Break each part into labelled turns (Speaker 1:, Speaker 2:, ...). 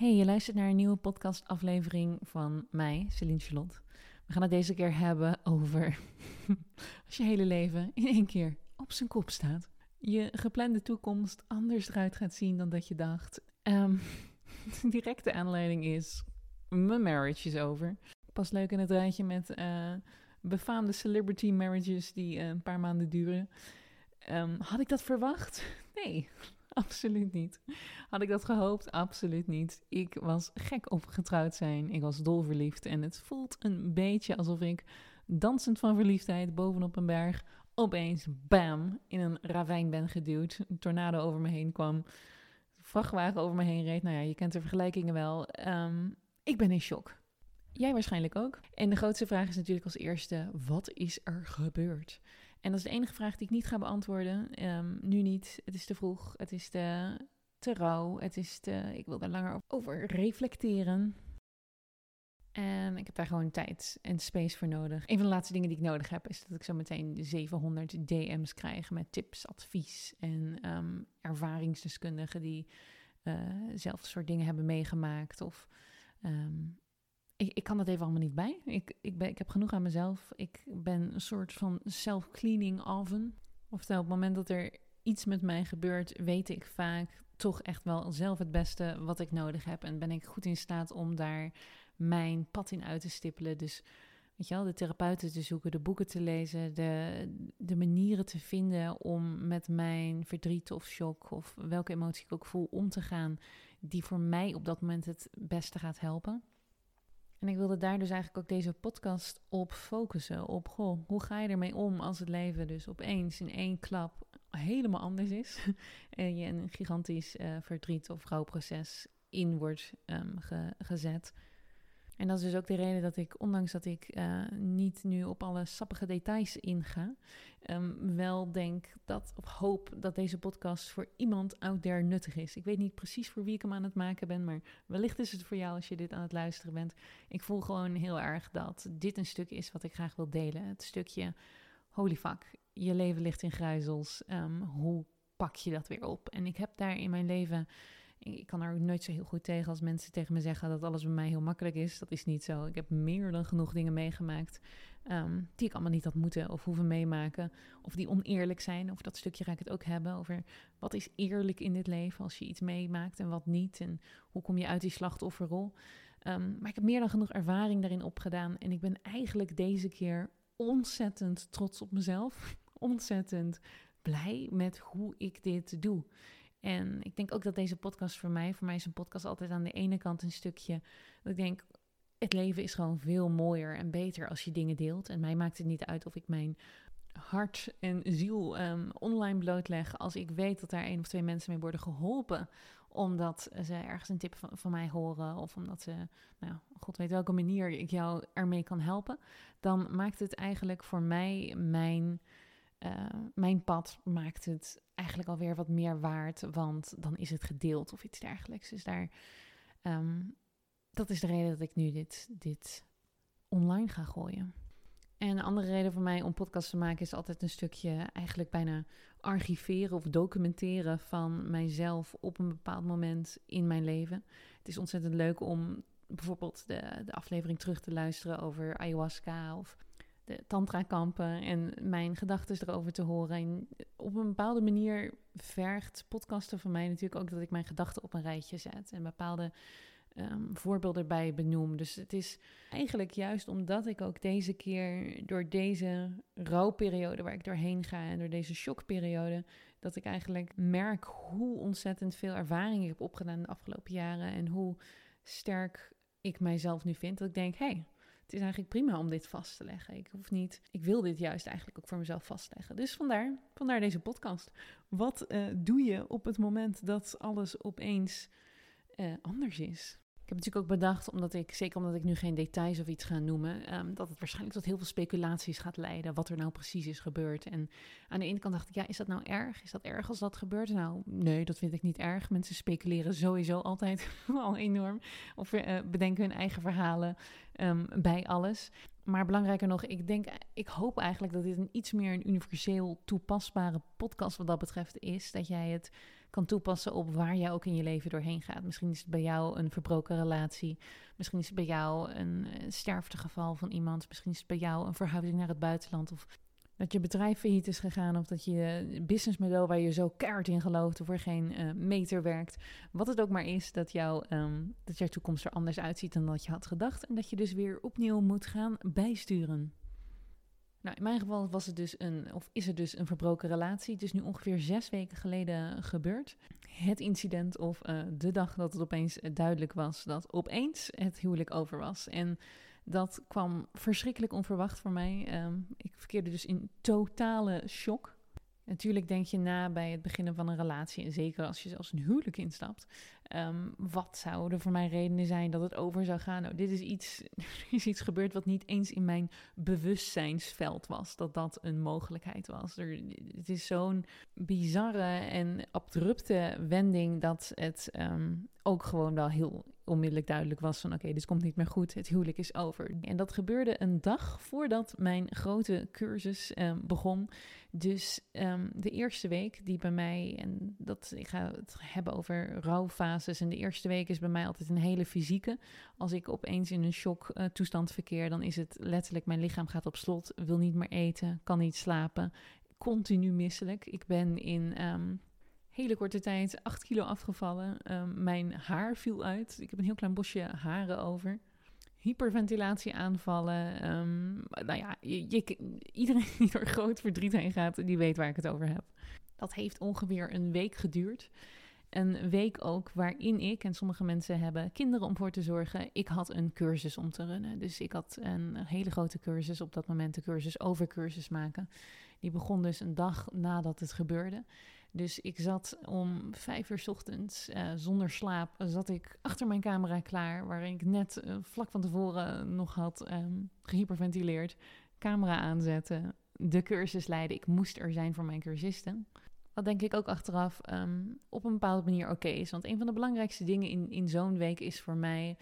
Speaker 1: Hey, je luistert naar een nieuwe podcastaflevering van mij, Celine Charlotte. We gaan het deze keer hebben over als je hele leven in één keer op zijn kop staat. Je geplande toekomst anders eruit gaat zien dan dat je dacht. Um, de directe aanleiding is, mijn marriage is over. Pas leuk in het rijtje met uh, befaamde celebrity marriages die uh, een paar maanden duren. Um, had ik dat verwacht? Nee, absoluut niet. Had ik dat gehoopt? Absoluut niet. Ik was gek op getrouwd zijn. Ik was dolverliefd. En het voelt een beetje alsof ik dansend van verliefdheid bovenop een berg opeens, bam, in een ravijn ben geduwd. Een tornado over me heen kwam. Een vrachtwagen over me heen reed. Nou ja, je kent de vergelijkingen wel. Um, ik ben in shock. Jij waarschijnlijk ook. En de grootste vraag is natuurlijk als eerste: wat is er gebeurd? En dat is de enige vraag die ik niet ga beantwoorden. Um, nu niet. Het is te vroeg. Het is te, te rauw. Het is te, ik wil daar langer over reflecteren. En ik heb daar gewoon tijd en space voor nodig. Een van de laatste dingen die ik nodig heb, is dat ik zo meteen 700 DM's krijg met tips, advies en um, ervaringsdeskundigen die uh, zelf soort dingen hebben meegemaakt. Of um, ik, ik kan dat even allemaal niet bij. Ik, ik, ben, ik heb genoeg aan mezelf. Ik ben een soort van self-cleaning oven. Oftewel, op het moment dat er iets met mij gebeurt, weet ik vaak toch echt wel zelf het beste wat ik nodig heb. En ben ik goed in staat om daar mijn pad in uit te stippelen. Dus weet je wel, de therapeuten te zoeken, de boeken te lezen, de, de manieren te vinden om met mijn verdriet of shock of welke emotie ik ook voel om te gaan, die voor mij op dat moment het beste gaat helpen. En ik wilde daar dus eigenlijk ook deze podcast op focussen. Op, goh, hoe ga je ermee om als het leven dus opeens in één klap helemaal anders is. en je een gigantisch uh, verdriet of rouwproces in wordt ge gezet. En dat is dus ook de reden dat ik, ondanks dat ik uh, niet nu op alle sappige details inga, um, wel denk dat, of hoop dat deze podcast voor iemand out there nuttig is. Ik weet niet precies voor wie ik hem aan het maken ben, maar wellicht is het voor jou als je dit aan het luisteren bent. Ik voel gewoon heel erg dat dit een stuk is wat ik graag wil delen. Het stukje, holy fuck, je leven ligt in gruizels. Um, hoe pak je dat weer op? En ik heb daar in mijn leven ik kan er nooit zo heel goed tegen als mensen tegen me zeggen dat alles bij mij heel makkelijk is. Dat is niet zo. Ik heb meer dan genoeg dingen meegemaakt um, die ik allemaal niet had moeten of hoeven meemaken. Of die oneerlijk zijn. Of dat stukje ga ik het ook hebben over wat is eerlijk in dit leven als je iets meemaakt en wat niet. En hoe kom je uit die slachtofferrol. Um, maar ik heb meer dan genoeg ervaring daarin opgedaan. En ik ben eigenlijk deze keer ontzettend trots op mezelf. ontzettend blij met hoe ik dit doe. En ik denk ook dat deze podcast voor mij, voor mij is een podcast altijd aan de ene kant een stukje. Dat ik denk, het leven is gewoon veel mooier en beter als je dingen deelt. En mij maakt het niet uit of ik mijn hart en ziel um, online blootleg. Als ik weet dat daar één of twee mensen mee worden geholpen. Omdat ze ergens een tip van, van mij horen. Of omdat ze, nou, god weet welke manier ik jou ermee kan helpen. Dan maakt het eigenlijk voor mij mijn uh, mijn pad maakt het eigenlijk alweer wat meer waard, want dan is het gedeeld of iets dergelijks. Dus daar, um, dat is de reden dat ik nu dit, dit online ga gooien. En een andere reden voor mij om podcast te maken is altijd een stukje eigenlijk bijna archiveren of documenteren van mijzelf op een bepaald moment in mijn leven. Het is ontzettend leuk om bijvoorbeeld de, de aflevering terug te luisteren over ayahuasca of de tantra-kampen en mijn gedachten erover te horen. En op een bepaalde manier vergt podcasten van mij natuurlijk ook dat ik mijn gedachten op een rijtje zet en bepaalde um, voorbeelden erbij benoem. Dus het is eigenlijk juist omdat ik ook deze keer door deze rouwperiode waar ik doorheen ga en door deze shockperiode, dat ik eigenlijk merk hoe ontzettend veel ervaring ik heb opgedaan de afgelopen jaren en hoe sterk ik mijzelf nu vind. Dat ik denk, hé, hey, het is eigenlijk prima om dit vast te leggen. Ik hoef niet, ik wil dit juist eigenlijk ook voor mezelf vastleggen. Dus vandaar, vandaar deze podcast. Wat uh, doe je op het moment dat alles opeens uh, anders is? Ik heb natuurlijk ook bedacht, omdat ik, zeker omdat ik nu geen details of iets ga noemen, um, dat het waarschijnlijk tot heel veel speculaties gaat leiden. Wat er nou precies is gebeurd. En aan de ene kant dacht ik, ja, is dat nou erg? Is dat erg als dat gebeurt? Nou, nee, dat vind ik niet erg. Mensen speculeren sowieso altijd al enorm. Of uh, bedenken hun eigen verhalen um, bij alles. Maar belangrijker nog, ik denk, ik hoop eigenlijk dat dit een iets meer een universeel toepasbare podcast wat dat betreft is. Dat jij het kan toepassen op waar jij ook in je leven doorheen gaat. Misschien is het bij jou een verbroken relatie. Misschien is het bij jou een sterftegeval van iemand. Misschien is het bij jou een verhuizing naar het buitenland. Of dat je bedrijf failliet is gegaan of dat je businessmodel waar je zo keihard in gelooft voor geen uh, meter werkt. Wat het ook maar is, dat, jou, um, dat jouw toekomst er anders uitziet dan dat je had gedacht. En dat je dus weer opnieuw moet gaan bijsturen. Nou, in mijn geval was het dus een, of is het dus een verbroken relatie. Het is nu ongeveer zes weken geleden gebeurd. Het incident of uh, de dag dat het opeens duidelijk was dat opeens het huwelijk over was. En dat kwam verschrikkelijk onverwacht voor mij. Um, ik verkeerde dus in totale shock. Natuurlijk denk je na bij het beginnen van een relatie, en zeker als je zelfs een huwelijk instapt, um, wat zouden voor mij redenen zijn dat het over zou gaan? Nou, dit is iets, is iets gebeurd wat niet eens in mijn bewustzijnsveld was, dat dat een mogelijkheid was. Er, het is zo'n bizarre en abrupte wending dat het um, ook gewoon wel heel onmiddellijk duidelijk was van oké, dit komt niet meer goed, het huwelijk is over. En dat gebeurde een dag voordat mijn grote cursus um, begon. Dus um, de eerste week die bij mij, en dat, ik ga het hebben over rouwfases. En de eerste week is bij mij altijd een hele fysieke. Als ik opeens in een shock uh, toestand verkeer, dan is het letterlijk mijn lichaam gaat op slot, wil niet meer eten, kan niet slapen, continu misselijk. Ik ben in um, hele korte tijd 8 kilo afgevallen. Um, mijn haar viel uit. Ik heb een heel klein bosje haren over hyperventilatie aanvallen. Um, nou ja, je, iedereen die door groot verdriet heen gaat, die weet waar ik het over heb. Dat heeft ongeveer een week geduurd. Een week ook waarin ik, en sommige mensen hebben kinderen om voor te zorgen, ik had een cursus om te runnen. Dus ik had een hele grote cursus, op dat moment de cursus over cursus maken. Die begon dus een dag nadat het gebeurde. Dus ik zat om vijf uur s ochtends uh, zonder slaap, zat ik achter mijn camera klaar, waarin ik net uh, vlak van tevoren nog had um, gehyperventileerd. Camera aanzetten, de cursus leiden. Ik moest er zijn voor mijn cursisten. Wat denk ik ook achteraf um, op een bepaalde manier oké is. Want een van de belangrijkste dingen in, in zo'n week is voor mij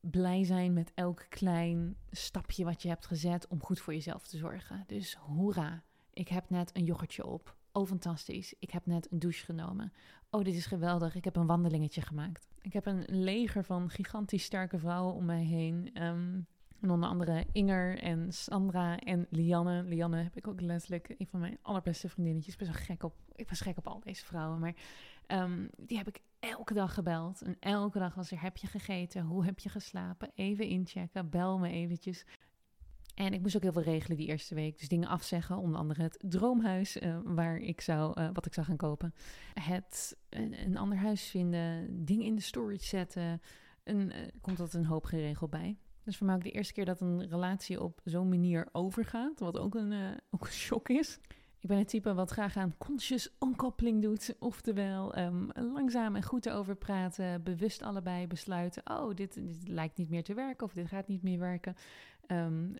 Speaker 1: blij zijn met elk klein stapje wat je hebt gezet om goed voor jezelf te zorgen. Dus hoera, ik heb net een yoghurtje op. Oh, fantastisch. Ik heb net een douche genomen. Oh, dit is geweldig. Ik heb een wandelingetje gemaakt. Ik heb een leger van gigantisch sterke vrouwen om mij heen. En onder andere Inger en Sandra en Lianne. Lianne heb ik ook letterlijk een van mijn allerbeste vriendinnetjes. Ik ben gek op, ik ben gek op al deze vrouwen. Maar um, die heb ik elke dag gebeld. En elke dag was er, heb je gegeten? Hoe heb je geslapen? Even inchecken, bel me eventjes. En ik moest ook heel veel regelen die eerste week. Dus dingen afzeggen, onder andere het droomhuis uh, waar ik zou, uh, wat ik zou gaan kopen. Het een, een, ander huis vinden, dingen in de storage zetten. En, uh, komt dat een hoop geregeld bij. Dus voor mij ook de eerste keer dat een relatie op zo'n manier overgaat. Wat ook een, ook een shock is. Ik ben het type wat graag aan conscious onkoppeling doet. Oftewel um, langzaam en goed erover praten. Bewust allebei besluiten. Oh, dit, dit lijkt niet meer te werken of dit gaat niet meer werken. Um,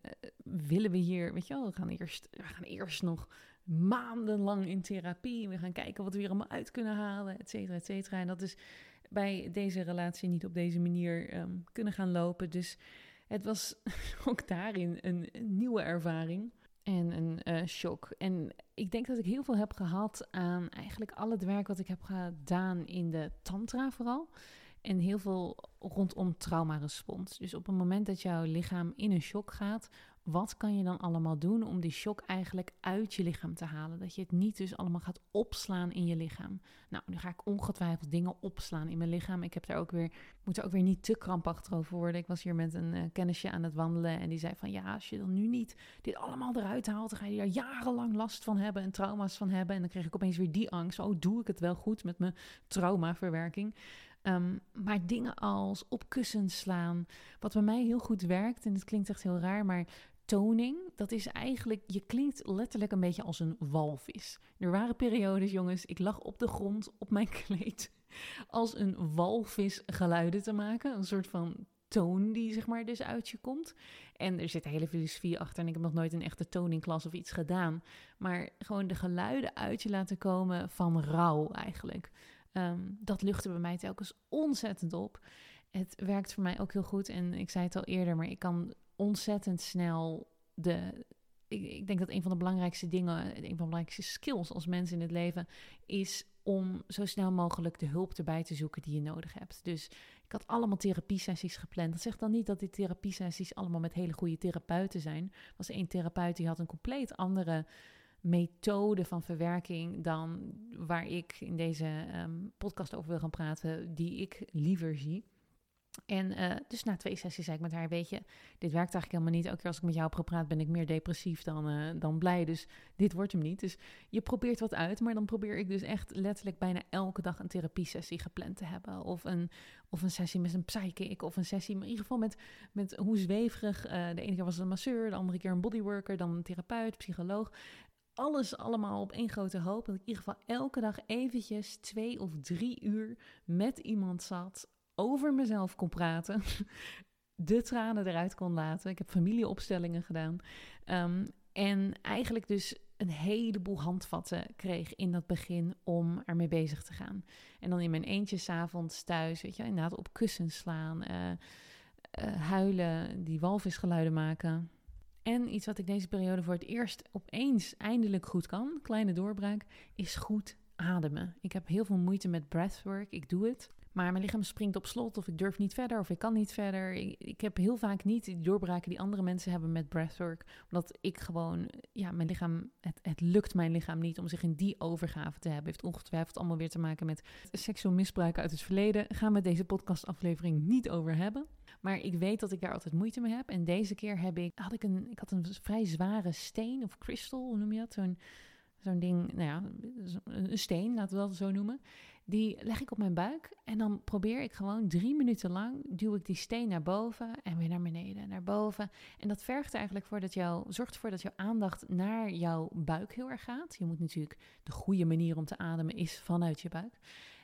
Speaker 1: willen we hier, weet je wel, we gaan, eerst, we gaan eerst nog maandenlang in therapie. We gaan kijken wat we hier allemaal uit kunnen halen, et cetera, et cetera. En dat is bij deze relatie niet op deze manier um, kunnen gaan lopen. Dus het was ook daarin een, nieuwe ervaring en een uh, shock. En ik denk dat ik heel veel heb gehad aan eigenlijk al het werk wat ik heb gedaan in de tantra vooral. En heel veel rondom traumarespons. Dus op het moment dat jouw lichaam in een shock gaat, wat kan je dan allemaal doen om die shock eigenlijk uit je lichaam te halen? Dat je het niet dus allemaal gaat opslaan in je lichaam. Nou, nu ga ik ongetwijfeld dingen opslaan in mijn lichaam. Ik heb daar ook weer, moet er ook weer niet te krampachtig over worden. Ik was hier met een uh, kennisje aan het wandelen en die zei van ja, als je dan nu niet dit allemaal eruit haalt, dan ga je daar jarenlang last van hebben en trauma's van hebben. En dan kreeg ik opeens weer die angst. Oh, doe ik het wel goed met mijn traumaverwerking? Um, maar dingen als op kussens slaan, wat bij mij heel goed werkt, en het klinkt echt heel raar, maar toning, dat is eigenlijk, je klinkt letterlijk een beetje als een walvis. Er waren periodes, jongens, ik lag op de grond op mijn kleed als een walvis geluiden te maken. Een soort van toon die zeg maar dus uit je komt. En er zit hele filosofie achter en ik heb nog nooit een echte toningklas of iets gedaan. Maar gewoon de geluiden uit je laten komen van rouw eigenlijk. Um, dat luchtte bij mij telkens ontzettend op. Het werkt voor mij ook heel goed. En ik zei het al eerder, maar ik kan ontzettend snel de ik, ik, denk dat een van de belangrijkste dingen, een van de belangrijkste skills als mens in het leven, is om zo snel mogelijk de hulp erbij te zoeken die je nodig hebt. Dus ik had allemaal therapiesessies gepland. Dat zegt dan niet dat die therapiesessies allemaal met hele goede therapeuten zijn. Er was één therapeut die had een compleet andere methode van verwerking dan waar ik in deze ehm, podcast over wil gaan praten, die ik liever zie. En uh, dus na twee sessies zei ik met haar, weet je, dit werkt eigenlijk helemaal niet. Elke keer als ik met jou heb gepraat ben ik meer depressief dan, uh, dan blij. Dus dit wordt hem niet. Dus je probeert wat uit, maar dan probeer ik dus echt letterlijk bijna elke dag een therapiesessie gepland te hebben. Of een, of een sessie met een psychic, of een sessie in ieder geval met, met hoe zweverig. Uh, de ene keer was het een masseur, de andere keer een bodyworker, dan een therapeut, psycholoog alles allemaal op één grote hoop. Dat ik in ieder geval elke dag eventjes twee of drie uur met iemand zat over mezelf kon praten. De tranen eruit kon laten. Ik heb familieopstellingen gedaan. Um, en eigenlijk dus een heleboel handvatten kreeg in dat begin om ermee bezig te gaan. En dan in mijn eentje s'avonds thuis, weet je, inderdaad op kussens slaan, uh, uh, huilen, die walvisgeluiden maken. En iets wat ik deze periode voor het eerst opeens eindelijk goed kan, kleine doorbraak, is goed ademen. Ik heb heel veel moeite met breathwork. Ik doe het. Maar mijn lichaam springt op slot of ik durf niet verder of ik kan niet verder. Ik, ik, heb heel vaak niet die doorbraken die andere mensen hebben met breathwork. Omdat ik gewoon, ja, mijn lichaam, het, het lukt mijn lichaam niet om zich in die overgave te hebben. Heeft ongetwijfeld allemaal weer te maken met seksueel misbruik uit het verleden. Gaan we deze podcastaflevering niet over hebben. Maar ik weet dat ik daar altijd moeite mee heb. En deze keer heb ik, had ik een, ik had een vrij zware steen of kristal, hoe noem je dat? Zo'n zo'n ding, nou ja, een steen, laten we dat zo noemen. Die leg ik op mijn buik en dan probeer ik gewoon drie minuten lang, duw ik die steen naar boven en weer naar beneden, naar boven. En dat vergt eigenlijk voor dat jouw, zorgt ervoor dat jouw aandacht naar jouw buik heel erg gaat. Je moet natuurlijk, de goede manier om te ademen is vanuit je buik.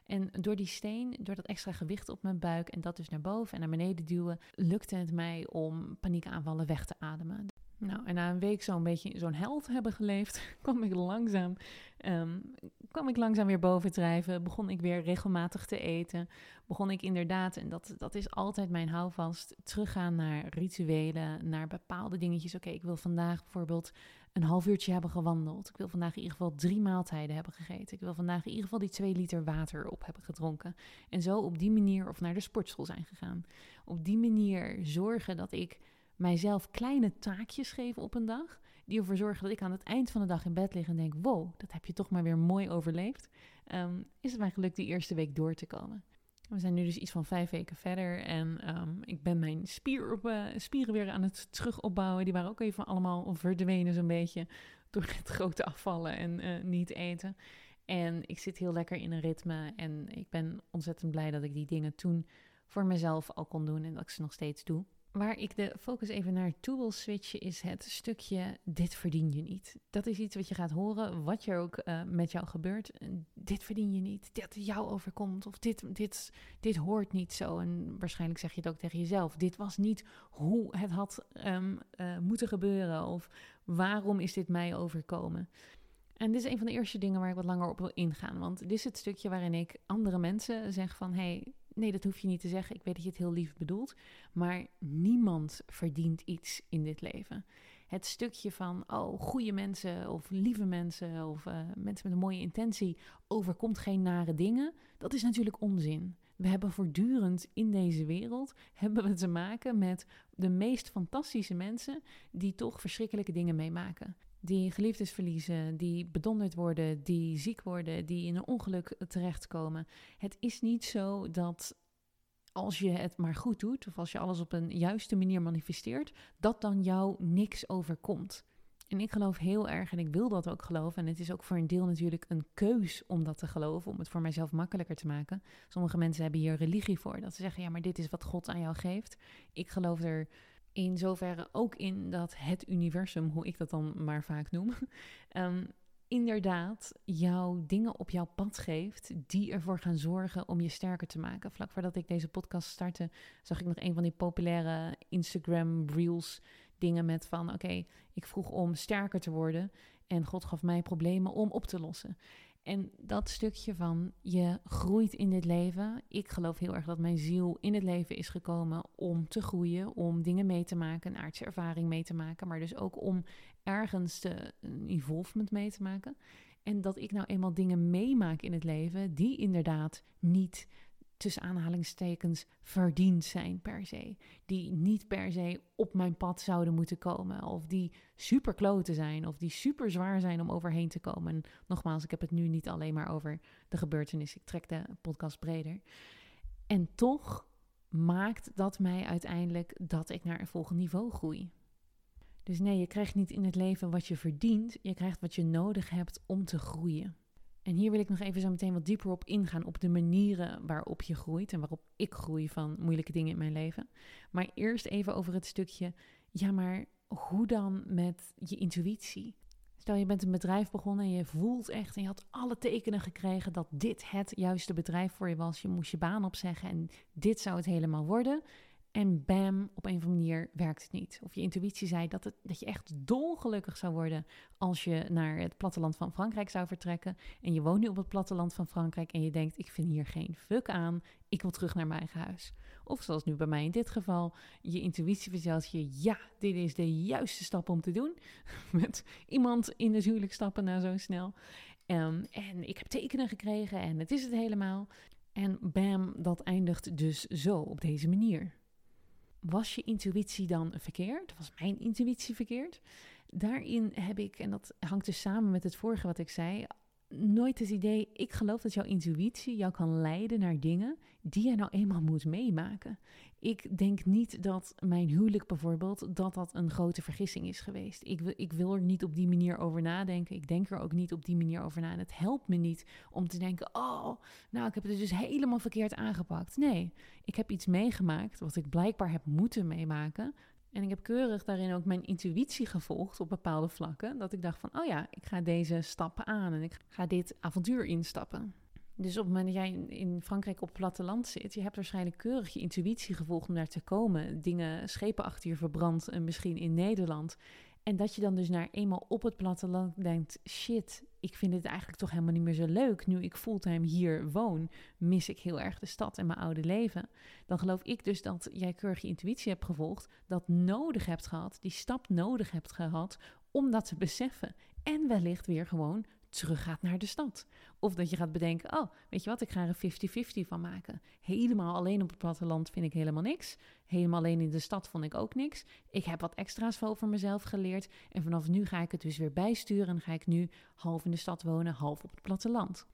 Speaker 1: En door die steen, door dat extra gewicht op mijn buik en dat dus naar boven en naar beneden duwen, lukte het mij om paniekaanvallen weg te ademen. Nou, en na een week zo'n beetje zo'n held hebben geleefd, kwam ik langzaam, um, kwam ik langzaam weer bovendrijven. Begon ik weer regelmatig te eten. Begon ik inderdaad, en dat, dat is altijd mijn houvast, teruggaan naar rituelen, naar bepaalde dingetjes. Oké, ik wil vandaag bijvoorbeeld een half uurtje hebben gewandeld. Ik wil vandaag in ieder geval drie maaltijden hebben gegeten. Ik wil vandaag in ieder geval die twee liter water op hebben gedronken. En zo op die manier of naar de sportschool zijn gegaan. Op die manier zorgen dat ik mijzelf kleine taakjes geef op een dag. Die ervoor zorgen dat ik aan het eind van de dag in bed lig en denk: wow, dat heb je toch maar weer mooi overleefd. Um, is het mij gelukt die eerste week door te komen. We zijn nu dus iets van vijf weken verder en um, ik ben mijn spier uh, spieren weer aan het terugopbouwen. Die waren ook even allemaal verdwenen zo'n beetje door het grote afvallen en uh, niet eten. En ik zit heel lekker in een ritme en ik ben ontzettend blij dat ik die dingen toen voor mezelf al kon doen en dat ik ze nog steeds doe. Waar ik de focus even naar toe wil switchen is het stukje dit verdien je niet. Dat is iets wat je gaat horen, wat er ook uh, met jou gebeurt. Dit verdien je niet, dit jou overkomt of dit, dit, dit hoort niet zo. En waarschijnlijk zeg je het ook tegen jezelf. Dit was niet hoe het had um, uh, moeten gebeuren of waarom is dit mij overkomen. En dit is een van de eerste dingen waar ik wat langer op wil ingaan. Want dit is het stukje waarin ik andere mensen zeg van... hey, nee, dat hoef je niet te zeggen. Ik weet dat je het heel lief bedoelt. Maar niemand verdient iets in dit leven. Het stukje van, oh, goede mensen of lieve mensen of uh, mensen met een mooie intentie overkomt geen nare dingen. Dat is natuurlijk onzin. We hebben voortdurend in deze wereld hebben we te maken met de meest fantastische mensen die toch verschrikkelijke dingen meemaken die geliefdes verliezen, die bedonderd worden, die ziek worden, die in een ongeluk terechtkomen. Het is niet zo dat als je het maar goed doet, of als je alles op een juiste manier manifesteert, dat dan jou niks overkomt. En ik geloof heel erg, en ik wil dat ook geloven. En het is ook voor een deel natuurlijk een keus om dat te geloven, om het voor mijzelf makkelijker te maken. Sommige mensen hebben hier religie voor, dat ze zeggen: ja, maar dit is wat God aan jou geeft. Ik geloof er in zoverre ook in dat het universum, hoe ik dat dan maar vaak noem, um, inderdaad jouw dingen op jouw pad geeft die ervoor gaan zorgen om je sterker te maken. Vlak voordat ik deze podcast startte, zag ik nog een van die populaire Instagram reels dingen met van oké, ik vroeg om sterker te worden en God gaf mij problemen om op te lossen. En dat stukje van je groeit in dit leven. Ik geloof heel erg dat mijn ziel in het leven is gekomen om te groeien, om dingen mee te maken, een aardse ervaring mee te maken, maar dus ook om ergens te, een involvement mee te maken. En dat ik nou eenmaal dingen meemaak in het leven die inderdaad niet tussen aanhalingstekens verdiend zijn per se. Die niet per se op mijn pad zouden moeten komen. Of die super kloten zijn. Of die super zwaar zijn om overheen te komen. En nogmaals, ik heb het nu niet alleen maar over de gebeurtenis. Ik trek de podcast breder. En toch maakt dat mij uiteindelijk dat ik naar een volgend niveau groei. Dus nee, je krijgt niet in het leven wat je verdient. Je krijgt wat je nodig hebt om te groeien. En hier wil ik nog even zo meteen wat dieper op ingaan, op de manieren waarop je groeit en waarop ik groei van moeilijke dingen in mijn leven. Maar eerst even over het stukje, ja, maar hoe dan met je intuïtie? Stel je bent een bedrijf begonnen en je voelt echt en je had alle tekenen gekregen dat dit het juiste bedrijf voor je was. Je moest je baan opzeggen en dit zou het helemaal worden. En bam, op een of andere manier werkt het niet. Of je intuïtie zei dat, het, dat je echt dolgelukkig zou worden als je naar het platteland van Frankrijk zou vertrekken. En je woont nu op het platteland van Frankrijk en je denkt, ik vind hier geen fuck aan, ik wil terug naar mijn eigen huis. Of zoals nu bij mij in dit geval, je intuïtie vertelt je, ja, dit is de juiste stap om te doen. Met iemand in de huwelijk stappen na zo snel. Um, en ik heb tekenen gekregen en het is het helemaal. En bam, dat eindigt dus zo, op deze manier was je intuïtie dan verkeerd? Was mijn intuïtie verkeerd? Daarin heb ik, en dat hangt dus samen met het vorige wat ik zei, nooit het idee, ik geloof dat jouw intuïtie jou kan leiden naar dingen die je nou eenmaal moet meemaken. Ik denk niet dat mijn huwelijk bijvoorbeeld, dat dat een grote vergissing is geweest. Ik, ik wil er niet op die manier over nadenken. Ik denk er ook niet op die manier over na. En het helpt me niet om te denken, oh, nou, ik heb het dus helemaal verkeerd aangepakt. Nee, ik heb iets meegemaakt wat ik blijkbaar heb moeten meemaken. En ik heb keurig daarin ook mijn intuïtie gevolgd op bepaalde vlakken. Dat ik dacht van, oh ja, ik ga deze stappen aan en ik ga dit avontuur instappen. Dus op het moment dat jij in Frankrijk op het platteland zit, je hebt waarschijnlijk keurig je intuïtie gevolgd om daar te komen. Dingen, schepen achter je verbrand, en misschien in Nederland. En dat je dan dus naar eenmaal op het platteland denkt: shit, ik vind het eigenlijk toch helemaal niet meer zo leuk. Nu ik fulltime hier woon, mis ik heel erg de stad en mijn oude leven. Dan geloof ik dus dat jij keurig je intuïtie hebt gevolgd, dat nodig hebt gehad, die stap nodig hebt gehad om dat te beseffen. En wellicht weer gewoon teruggaat naar de stad. Of dat je gaat bedenken, oh, weet je wat, ik ga er 50-50 van maken. Helemaal alleen op het platteland vind ik helemaal niks. Helemaal alleen in de stad vond ik ook niks. Ik heb wat extra's over mezelf geleerd. En vanaf nu ga ik het dus weer bijsturen en ga ik nu half in de stad wonen, half op het platteland.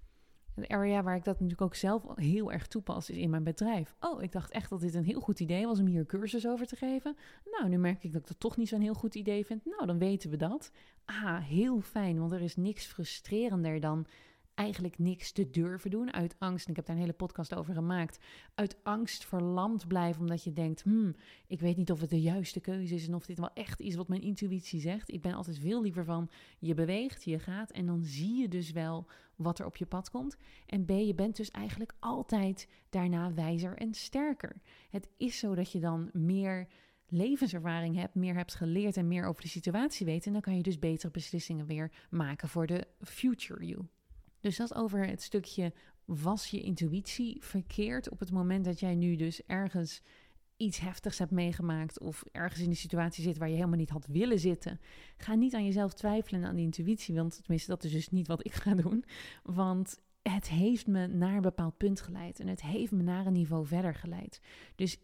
Speaker 1: Een area waar ik dat natuurlijk ook zelf heel erg toepas is in mijn bedrijf. Oh, ik dacht echt dat dit een heel goed idee was om hier cursus over te geven. Nou, nu merk ik dat ik dat toch niet zo'n heel goed idee vind. Nou, dan weten we dat. Ah, heel fijn, want er is niks frustrerender dan eigenlijk niks te durven doen uit angst. En ik heb daar een hele podcast over gemaakt. Uit angst verlamd blijven omdat je denkt, hmm, ik weet niet of het de juiste keuze is en of dit wel echt is wat mijn intuïtie zegt. Ik ben altijd veel liever van, je beweegt, je gaat en dan zie je dus wel wat er op je pad komt. En B, je bent dus eigenlijk altijd daarna wijzer en sterker. Het is zo dat je dan meer levenservaring hebt, meer hebt geleerd en meer over de situatie weet. En dan kan je dus betere beslissingen weer maken voor de future you. Dus dat over het stukje was je intuïtie verkeerd op het moment dat jij nu dus ergens iets heftigs hebt meegemaakt of ergens in een situatie zit waar je helemaal niet had willen zitten. Ga niet aan jezelf twijfelen aan die intuïtie, want tenminste dat is dus niet wat ik ga doen, want het heeft me naar een bepaald punt geleid en het heeft me naar een niveau verder geleid. Dus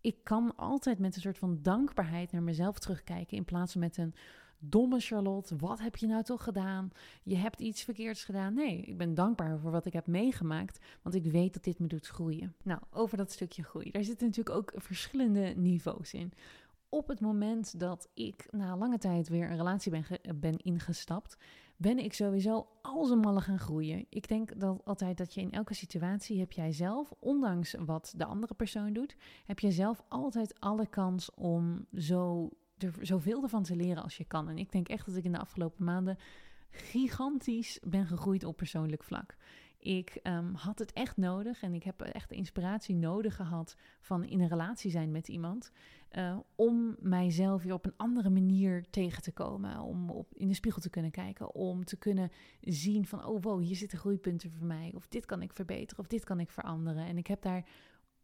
Speaker 1: ik kan altijd met een soort van dankbaarheid naar mezelf terugkijken in plaats van met een domme Charlotte, wat heb je nou toch gedaan? Je hebt iets verkeerds gedaan. Nee, ik ben dankbaar voor wat ik heb meegemaakt, want ik weet dat dit me doet groeien. Nou, over dat stukje groei. Daar zitten natuurlijk ook verschillende niveaus in. Op het moment dat ik na lange tijd weer een relatie ben, ben ingestapt, ben ik sowieso als een malle gaan groeien. Ik denk dat altijd dat je in elke situatie heb jij zelf, ondanks wat de andere persoon doet, heb jij zelf altijd alle kans om zo er zoveel ervan te leren als je kan. En ik denk echt dat ik in de afgelopen maanden gigantisch ben gegroeid op persoonlijk vlak. Ik ehm, had het echt nodig en ik heb echt inspiratie nodig gehad van in een relatie zijn met iemand. Uh, om mijzelf weer op een andere manier tegen te komen. Om op, in de spiegel te kunnen kijken. Om te kunnen zien van, oh wow, hier zitten groeipunten voor mij. Of dit kan ik verbeteren, of dit kan ik veranderen. En ik heb daar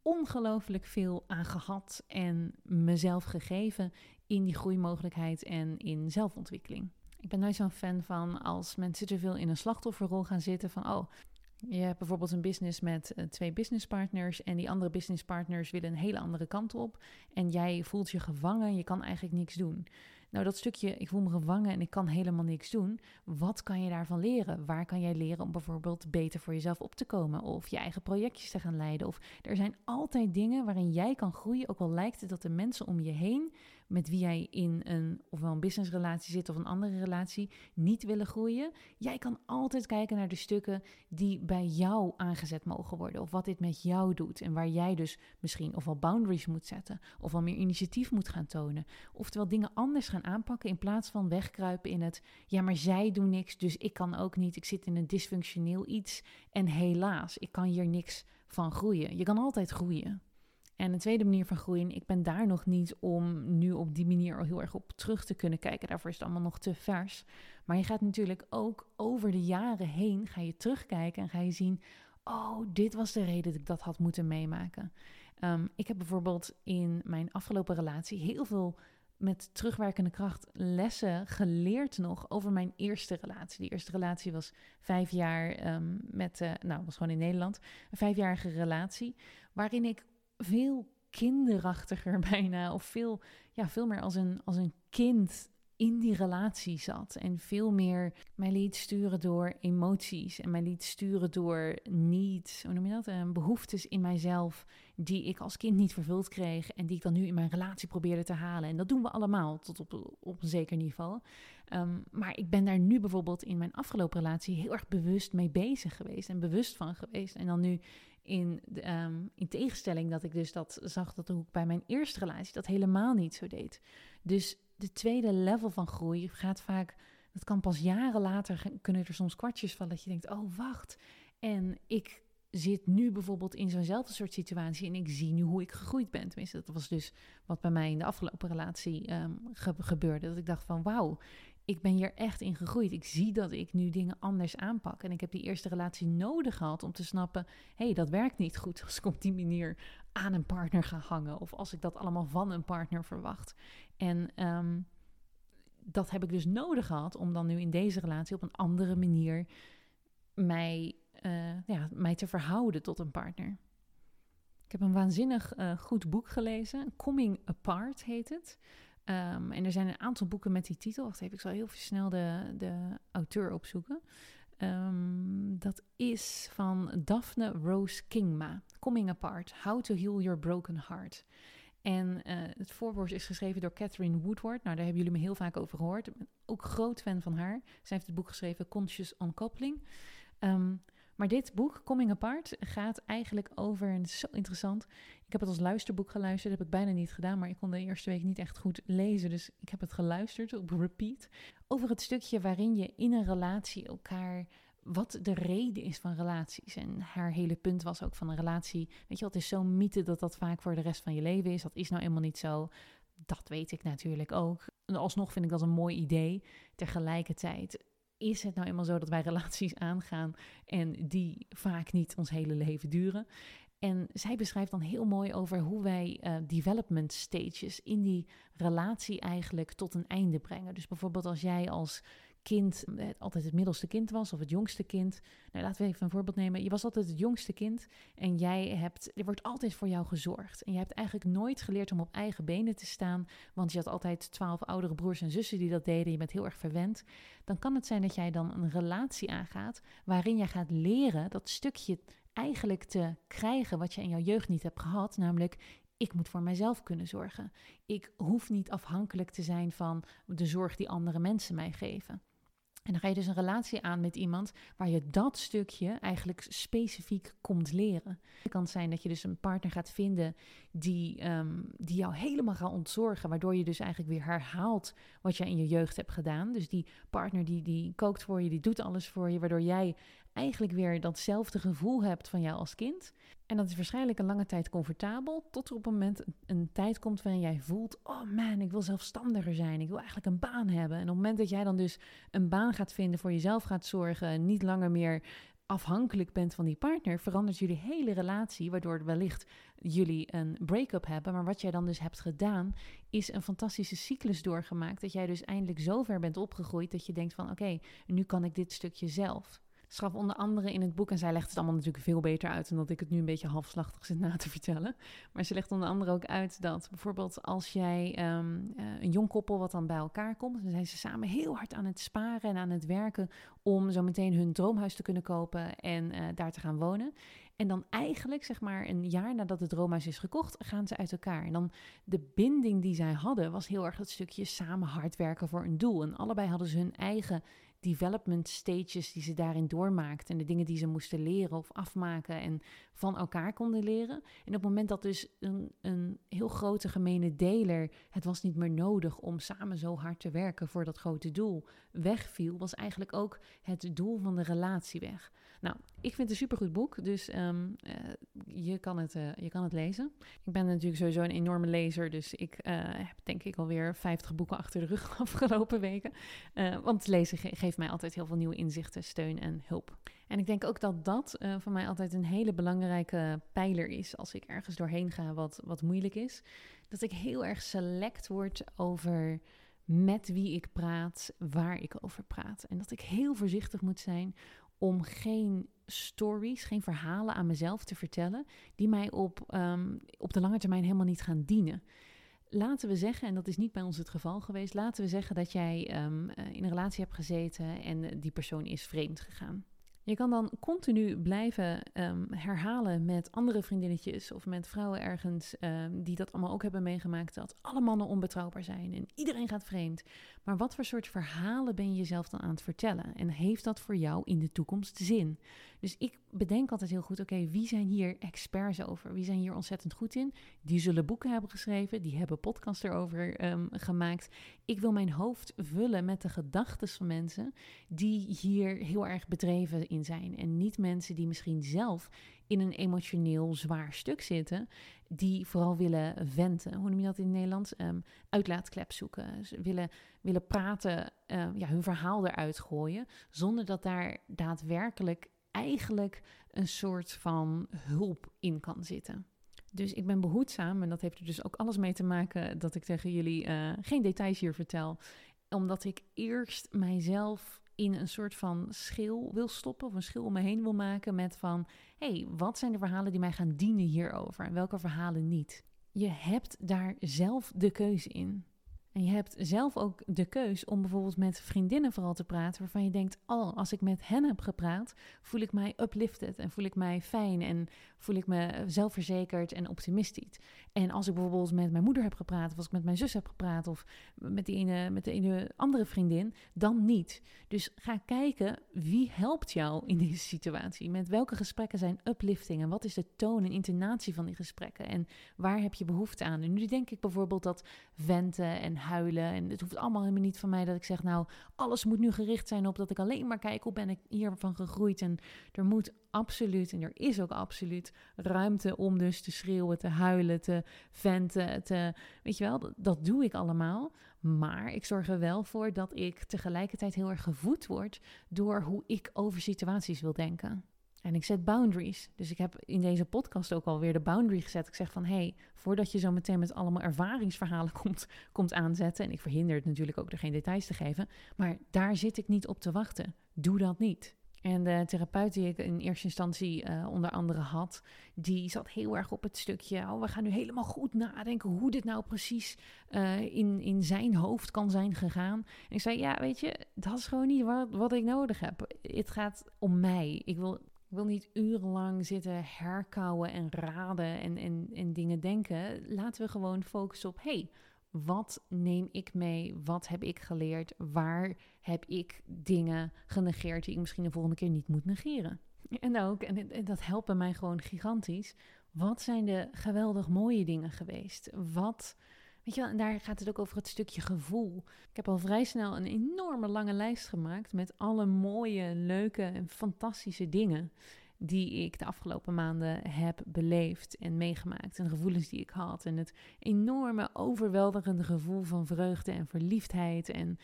Speaker 1: ongelooflijk veel aan gehad en mezelf gegeven in die groeimogelijkheid en in zelfontwikkeling. Ik ben nooit zo'n fan van als mensen te veel in een slachtofferrol gaan zitten van oh, je hebt bijvoorbeeld een business met uh, twee businesspartners en die andere businesspartners willen een hele andere kant op en jij voelt je gevangen, je kan eigenlijk niks doen. Nou, dat stukje, ik voel me gevangen en ik kan helemaal niks doen. Wat kan je daarvan leren? Waar kan jij leren om bijvoorbeeld beter voor jezelf op te komen? Of je eigen projectjes te gaan leiden? Of er zijn altijd dingen waarin jij kan groeien, ook al lijkt het dat de mensen om je heen met wie jij in een ofwel een businessrelatie zit of een andere relatie niet willen groeien. Jij kan altijd kijken naar de stukken die bij jou aangezet mogen worden. Of wat dit met jou doet. En waar jij dus misschien ofwel boundaries moet zetten. Ofwel meer initiatief moet gaan tonen. Oftewel dingen anders gaan aanpakken in plaats van wegkruipen in het. Ja, maar zij doen niks, dus ik kan ook niet. Ik zit in een dysfunctioneel iets. En helaas, ik kan hier niks van groeien. Je kan altijd groeien. En een tweede manier van groeien, ik ben daar nog niet om nu op die manier al heel erg op terug te kunnen kijken. Daarvoor is het allemaal nog te vers. Maar je gaat natuurlijk ook over de jaren heen, ga je terugkijken en ga je zien, oh, dit was de reden dat ik dat had moeten meemaken. Ehm, ik heb bijvoorbeeld in mijn afgelopen relatie heel veel met terugwerkende kracht lessen geleerd nog over mijn eerste relatie. Die eerste relatie was vijf jaar um, met, uh, nou, was gewoon in Nederland, een vijfjarige relatie, waarin ik veel kinderachtiger bijna. Of veel, ja, veel meer als een, als een kind in die relatie zat. En veel meer mij liet sturen door emoties. En mij liet sturen door needs, hoe noem je dat? Uh, behoeftes in mijzelf die ik als kind niet vervuld kreeg. En die ik dan nu in mijn relatie probeerde te halen. En dat doen we allemaal tot op, op een zeker niveau. Ehm, maar ik ben daar nu bijvoorbeeld in mijn afgelopen relatie heel erg bewust mee bezig geweest. En bewust van geweest. En dan nu in, um, in tegenstelling dat ik dus dat zag dat ook bij mijn eerste relatie dat helemaal niet zo deed. Dus de tweede level van groei gaat vaak, dat kan pas jaren later, kunnen er soms kwartjes vallen dat je denkt, oh wacht. En ik zit nu bijvoorbeeld in zo'nzelfde soort situatie en ik zie nu hoe ik gegroeid ben. Tenminste, dat was dus wat bij mij in de afgelopen relatie um, gebeurde. Dat ik dacht van wauw, ik ben hier echt in gegroeid. Ik zie dat ik nu dingen anders aanpak. En ik heb die eerste relatie nodig gehad om te snappen: hé, hey, dat werkt niet goed als ik op die manier aan een partner ga hangen. Of als ik dat allemaal van een partner verwacht. En um, dat heb ik dus nodig gehad om dan nu in deze relatie op een andere manier mij, uh, ja, mij te verhouden tot een partner. Ik heb een waanzinnig uh, goed boek gelezen. Coming Apart heet het. Um, en er zijn een aantal boeken met die titel. Wacht even, ik zal heel snel de, de auteur opzoeken. Um, dat is van Daphne Rose Kingma. Coming Apart, How to Heal Your Broken Heart. En uh, het voorwoord is geschreven door Catherine Woodward. Nou, daar hebben jullie me heel vaak over gehoord. Ik ben ook groot fan van haar. Zij heeft het boek geschreven Conscious Uncoupling. Um, maar dit boek, Coming Apart, gaat eigenlijk over, en het is zo interessant, ik heb het als luisterboek geluisterd, dat heb ik bijna niet gedaan, maar ik kon de eerste week niet echt goed lezen, dus ik heb het geluisterd op repeat, over het stukje waarin je in een relatie elkaar wat de reden is van relaties. En haar hele punt was ook van een relatie. Weet je, het is zo'n mythe dat dat vaak voor de rest van je leven is. Dat is nou eenmaal niet zo. Dat weet ik natuurlijk ook. En alsnog vind ik dat een mooi idee. Tegelijkertijd is het nou eenmaal zo dat wij relaties aangaan en die vaak niet ons hele leven duren. En zij beschrijft dan heel mooi over hoe wij uh, development stages in die relatie eigenlijk tot een einde brengen. Dus bijvoorbeeld als jij als kind eh, altijd het middelste kind was of het jongste kind. Nou, laten we even een voorbeeld nemen. Je was altijd het jongste kind en jij hebt, er wordt altijd voor jou gezorgd. En je hebt eigenlijk nooit geleerd om op eigen benen te staan, want je had altijd twaalf oudere broers en zussen die dat deden. Je bent heel erg verwend. Dan kan het zijn dat jij dan een relatie aangaat waarin jij gaat leren dat stukje eigenlijk te krijgen wat je in jouw jeugd niet hebt gehad, namelijk ik moet voor mijzelf kunnen zorgen. Ik hoef niet afhankelijk te zijn van de zorg die andere mensen mij geven. En dan ga je dus een relatie aan met iemand waar je dat stukje eigenlijk specifiek komt leren. Het kan zijn dat je dus een partner gaat vinden die, um, die jou helemaal gaat ontzorgen, waardoor je dus eigenlijk weer herhaalt wat je in je jeugd hebt gedaan. Dus die partner die, die kookt voor je, die doet alles voor je, waardoor jij eigenlijk weer datzelfde gevoel hebt van jou als kind. En dat is waarschijnlijk een lange tijd comfortabel, tot er op een moment een tijd komt waarin jij voelt: oh man, ik wil zelfstandiger zijn, ik wil eigenlijk een baan hebben. En op het moment dat jij dan dus een baan gaat vinden, voor jezelf gaat zorgen, niet langer meer afhankelijk bent van die partner, verandert jullie hele relatie, waardoor wellicht jullie een break-up hebben. Maar wat jij dan dus hebt gedaan, is een fantastische cyclus doorgemaakt. Dat jij dus eindelijk zo ver bent opgegroeid dat je denkt van oké, nu kan ik dit stukje zelf schaf onder andere in het boek, en zij legt het allemaal natuurlijk veel beter uit dan dat ik het nu een beetje halfslachtig zit na te vertellen. Maar ze legt onder andere ook uit dat bijvoorbeeld als jij ehm, eh, een jong koppel wat dan bij elkaar komt, dan zijn ze samen heel hard aan het sparen en aan het werken om zo meteen hun droomhuis te kunnen kopen en uh, daar te gaan wonen. En dan eigenlijk, zeg maar, een jaar nadat het droomhuis is gekocht, gaan ze uit elkaar. En dan de binding die zij hadden, was heel erg het stukje samen hard werken voor een doel. En allebei hadden ze hun eigen development stages die ze daarin doormaakten en de dingen die ze moesten leren of afmaken en van elkaar konden leren. En op het moment dat dus een, een heel grote gemene deler, het was niet meer nodig om samen zo hard te werken voor dat grote doel, wegviel, was eigenlijk ook het doel van de relatie weg. Nou, ik vind het een supergoed boek, dus ehm, eh, je, kan het, uh, je kan het lezen. Ik ben natuurlijk sowieso een enorme lezer, dus ik uh, heb denk ik alweer 50 boeken achter de rug afgelopen weken. want lezen geeft mij altijd heel veel nieuwe inzichten, steun en hulp. En ik denk ook dat dat voor mij altijd een hele belangrijke pijler is als ik ergens doorheen ga wat, wat moeilijk is. Dat ik heel erg select word over met wie ik praat, waar ik over praat. En dat ik heel voorzichtig moet zijn om geen stories, geen verhalen aan mezelf te vertellen, die mij op, um, op de lange termijn helemaal niet gaan dienen. Laten we zeggen, en dat is niet bij ons het geval geweest, laten we zeggen dat jij um, in een relatie hebt gezeten en die persoon is vreemd gegaan. Je kan dan continu blijven um, herhalen met andere vriendinnetjes of met vrouwen ergens um, die dat allemaal ook hebben meegemaakt, dat alle mannen onbetrouwbaar zijn en iedereen gaat vreemd. Maar wat voor soort verhalen ben je jezelf dan aan het vertellen? En heeft dat voor jou in de toekomst zin? Dus ik bedenk altijd heel goed, oké, wie zijn hier experts over? Wie zijn hier ontzettend goed in? Die zullen boeken hebben geschreven, die hebben podcasts erover um, gemaakt. Ik wil mijn hoofd vullen met de gedachten van mensen die hier heel erg bedreven in zijn. En niet mensen die misschien zelf in een emotioneel zwaar stuk zitten, die vooral willen venten. Hoe noem je dat in het Nederlands? Um, uitlaatklep zoeken. Ze willen, willen praten, uh, ja, hun verhaal eruit gooien, zonder dat daar daadwerkelijk eigenlijk een soort van hulp in kan zitten. Dus ik ben behoedzaam en dat heeft er dus ook alles mee te maken dat ik tegen jullie uh, geen details hier vertel. Omdat ik eerst mijzelf in een soort van schil wil stoppen of een schil om me heen wil maken met van, hey, wat zijn de verhalen die mij gaan dienen hierover en welke verhalen niet? Je hebt daar zelf de keuze in. En je hebt zelf ook de keus om bijvoorbeeld met vriendinnen vooral te praten, waarvan je denkt: Oh, als ik met hen heb gepraat, voel ik mij uplifted en voel ik mij fijn en voel ik me zelfverzekerd en optimistisch. En als ik bijvoorbeeld met mijn moeder heb gepraat, of als ik met mijn zus heb gepraat, of met de ene, met de ene andere vriendin, dan niet. Dus ga kijken wie helpt jou in deze situatie. Met welke gesprekken zijn uplifting en wat is de toon en intonatie van die gesprekken en waar heb je behoefte aan? En nu denk ik bijvoorbeeld dat venten en huilen. En het hoeft allemaal helemaal niet van mij dat ik zeg, nou, alles moet nu gericht zijn op dat ik alleen maar kijk hoe ben ik hiervan gegroeid. En er moet absoluut, en er is ook absoluut ruimte om dus te schreeuwen, te huilen, te venten, te, weet je wel, dat, dat doe ik allemaal. Maar ik zorg er wel voor dat ik tegelijkertijd heel erg gevoed word door hoe ik over situaties wil denken. En ik zet boundaries. Dus ik heb in deze podcast ook alweer de boundary gezet. Ik zeg van, hé, hey, voordat je zo meteen met allemaal ervaringsverhalen komt, komt aanzetten... en ik verhinder het natuurlijk ook er geen details te geven... maar daar zit ik niet op te wachten. Doe dat niet. En de therapeut die ik in eerste instantie uh, onder andere had, die zat heel erg op het stukje. Oh, we gaan nu helemaal goed nadenken hoe dit nou precies uh, in, in zijn hoofd kan zijn gegaan. En ik zei: Ja, weet je, dat is gewoon niet wat, wat ik nodig heb. Het gaat om mij. Ik wil ik wil niet urenlang zitten herkauwen en raden en, en, en dingen denken. Laten we gewoon focussen op: hey, wat neem ik mee? Wat heb ik geleerd? Waar heb ik dingen genegeerd die ik misschien de volgende keer niet moet negeren? En ook, en, en dat helpt mij gewoon gigantisch. Wat zijn de geweldig mooie dingen geweest? Wat Weet je wel, en daar gaat het ook over het stukje gevoel. Ik heb al vrij snel een enorme lange lijst gemaakt met alle mooie, leuke en fantastische dingen die ik de afgelopen maanden heb beleefd en meegemaakt. En gevoelens die ik had. En het enorme, overweldigende gevoel van vreugde en verliefdheid en,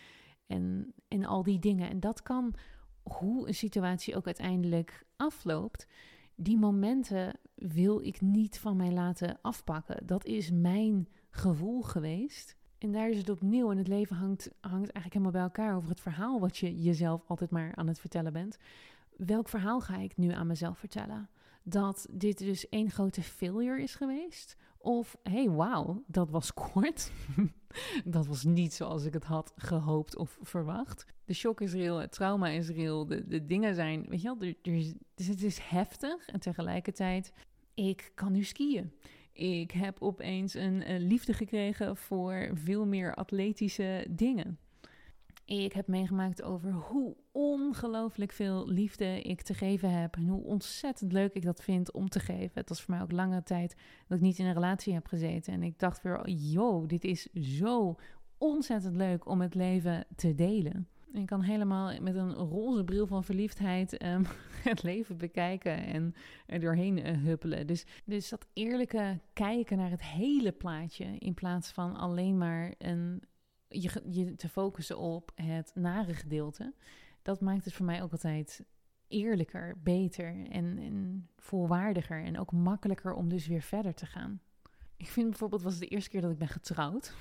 Speaker 1: en, en al die dingen. En dat kan, hoe een situatie ook uiteindelijk afloopt, die momenten wil ik niet van mij laten afpakken. Dat is mijn gevoel geweest. En daar is het opnieuw. En het leven hangt, hangt eigenlijk helemaal bij elkaar over het verhaal wat je jezelf altijd maar aan het vertellen bent. Welk verhaal ga ik nu aan mezelf vertellen? Dat dit dus één grote failure is geweest? Of hey, wauw, dat was kort. dat was niet zoals ik het had gehoopt of verwacht. De shock is real, het trauma is real, de, de dingen zijn, weet je wel, er, er, dus het is heftig en tegelijkertijd, ik kan nu skiën. Ik heb opeens een, een liefde gekregen voor veel meer atletische dingen. Ik heb meegemaakt over hoe ongelooflijk veel liefde ik te geven heb. En hoe ontzettend leuk ik dat vind om te geven. Het was voor mij ook lange tijd dat ik niet in een relatie heb gezeten. En ik dacht weer, yo, dit is zo ontzettend leuk om het leven te delen. Ik kan helemaal met een roze bril van verliefdheid um, het leven bekijken en er doorheen uh, huppelen. Dus, dus dat eerlijke kijken naar het hele plaatje in plaats van alleen maar een, je, je te focussen op het nare gedeelte. Dat maakt het voor mij ook altijd eerlijker, beter en, en volwaardiger en ook makkelijker om dus weer verder te gaan. Ik vind bijvoorbeeld, was het de eerste keer dat ik ben getrouwd.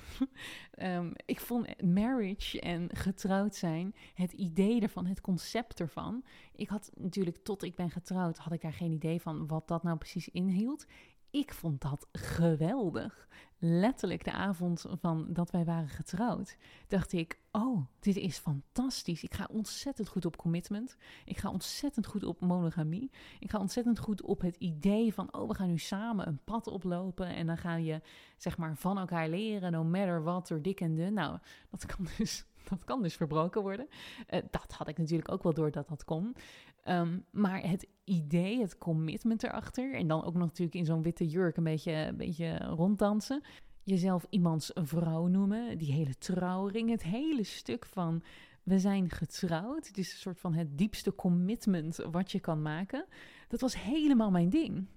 Speaker 1: um, ik vond marriage en getrouwd zijn, het idee ervan, het concept ervan. Ik had natuurlijk, tot ik ben getrouwd, had ik daar geen idee van wat dat nou precies inhield. Ik vond dat geweldig. Letterlijk de avond van dat wij waren getrouwd, dacht ik: Oh, dit is fantastisch. Ik ga ontzettend goed op commitment. Ik ga ontzettend goed op monogamie. Ik ga ontzettend goed op het idee van: Oh, we gaan nu samen een pad oplopen. En dan ga je zeg maar van elkaar leren, no matter what, door dik en dun. Nou, dat kan dus dat kan dus verbroken worden. Uh, dat had ik natuurlijk ook wel door dat dat kon. Um, maar het idee, het commitment erachter. En dan ook nog natuurlijk in zo'n witte jurk een beetje, een beetje ronddansen. Jezelf iemands vrouw noemen. Die hele trouwring. Het hele stuk van we zijn getrouwd. Het is een soort van het diepste commitment wat je kan maken. Dat was helemaal mijn ding.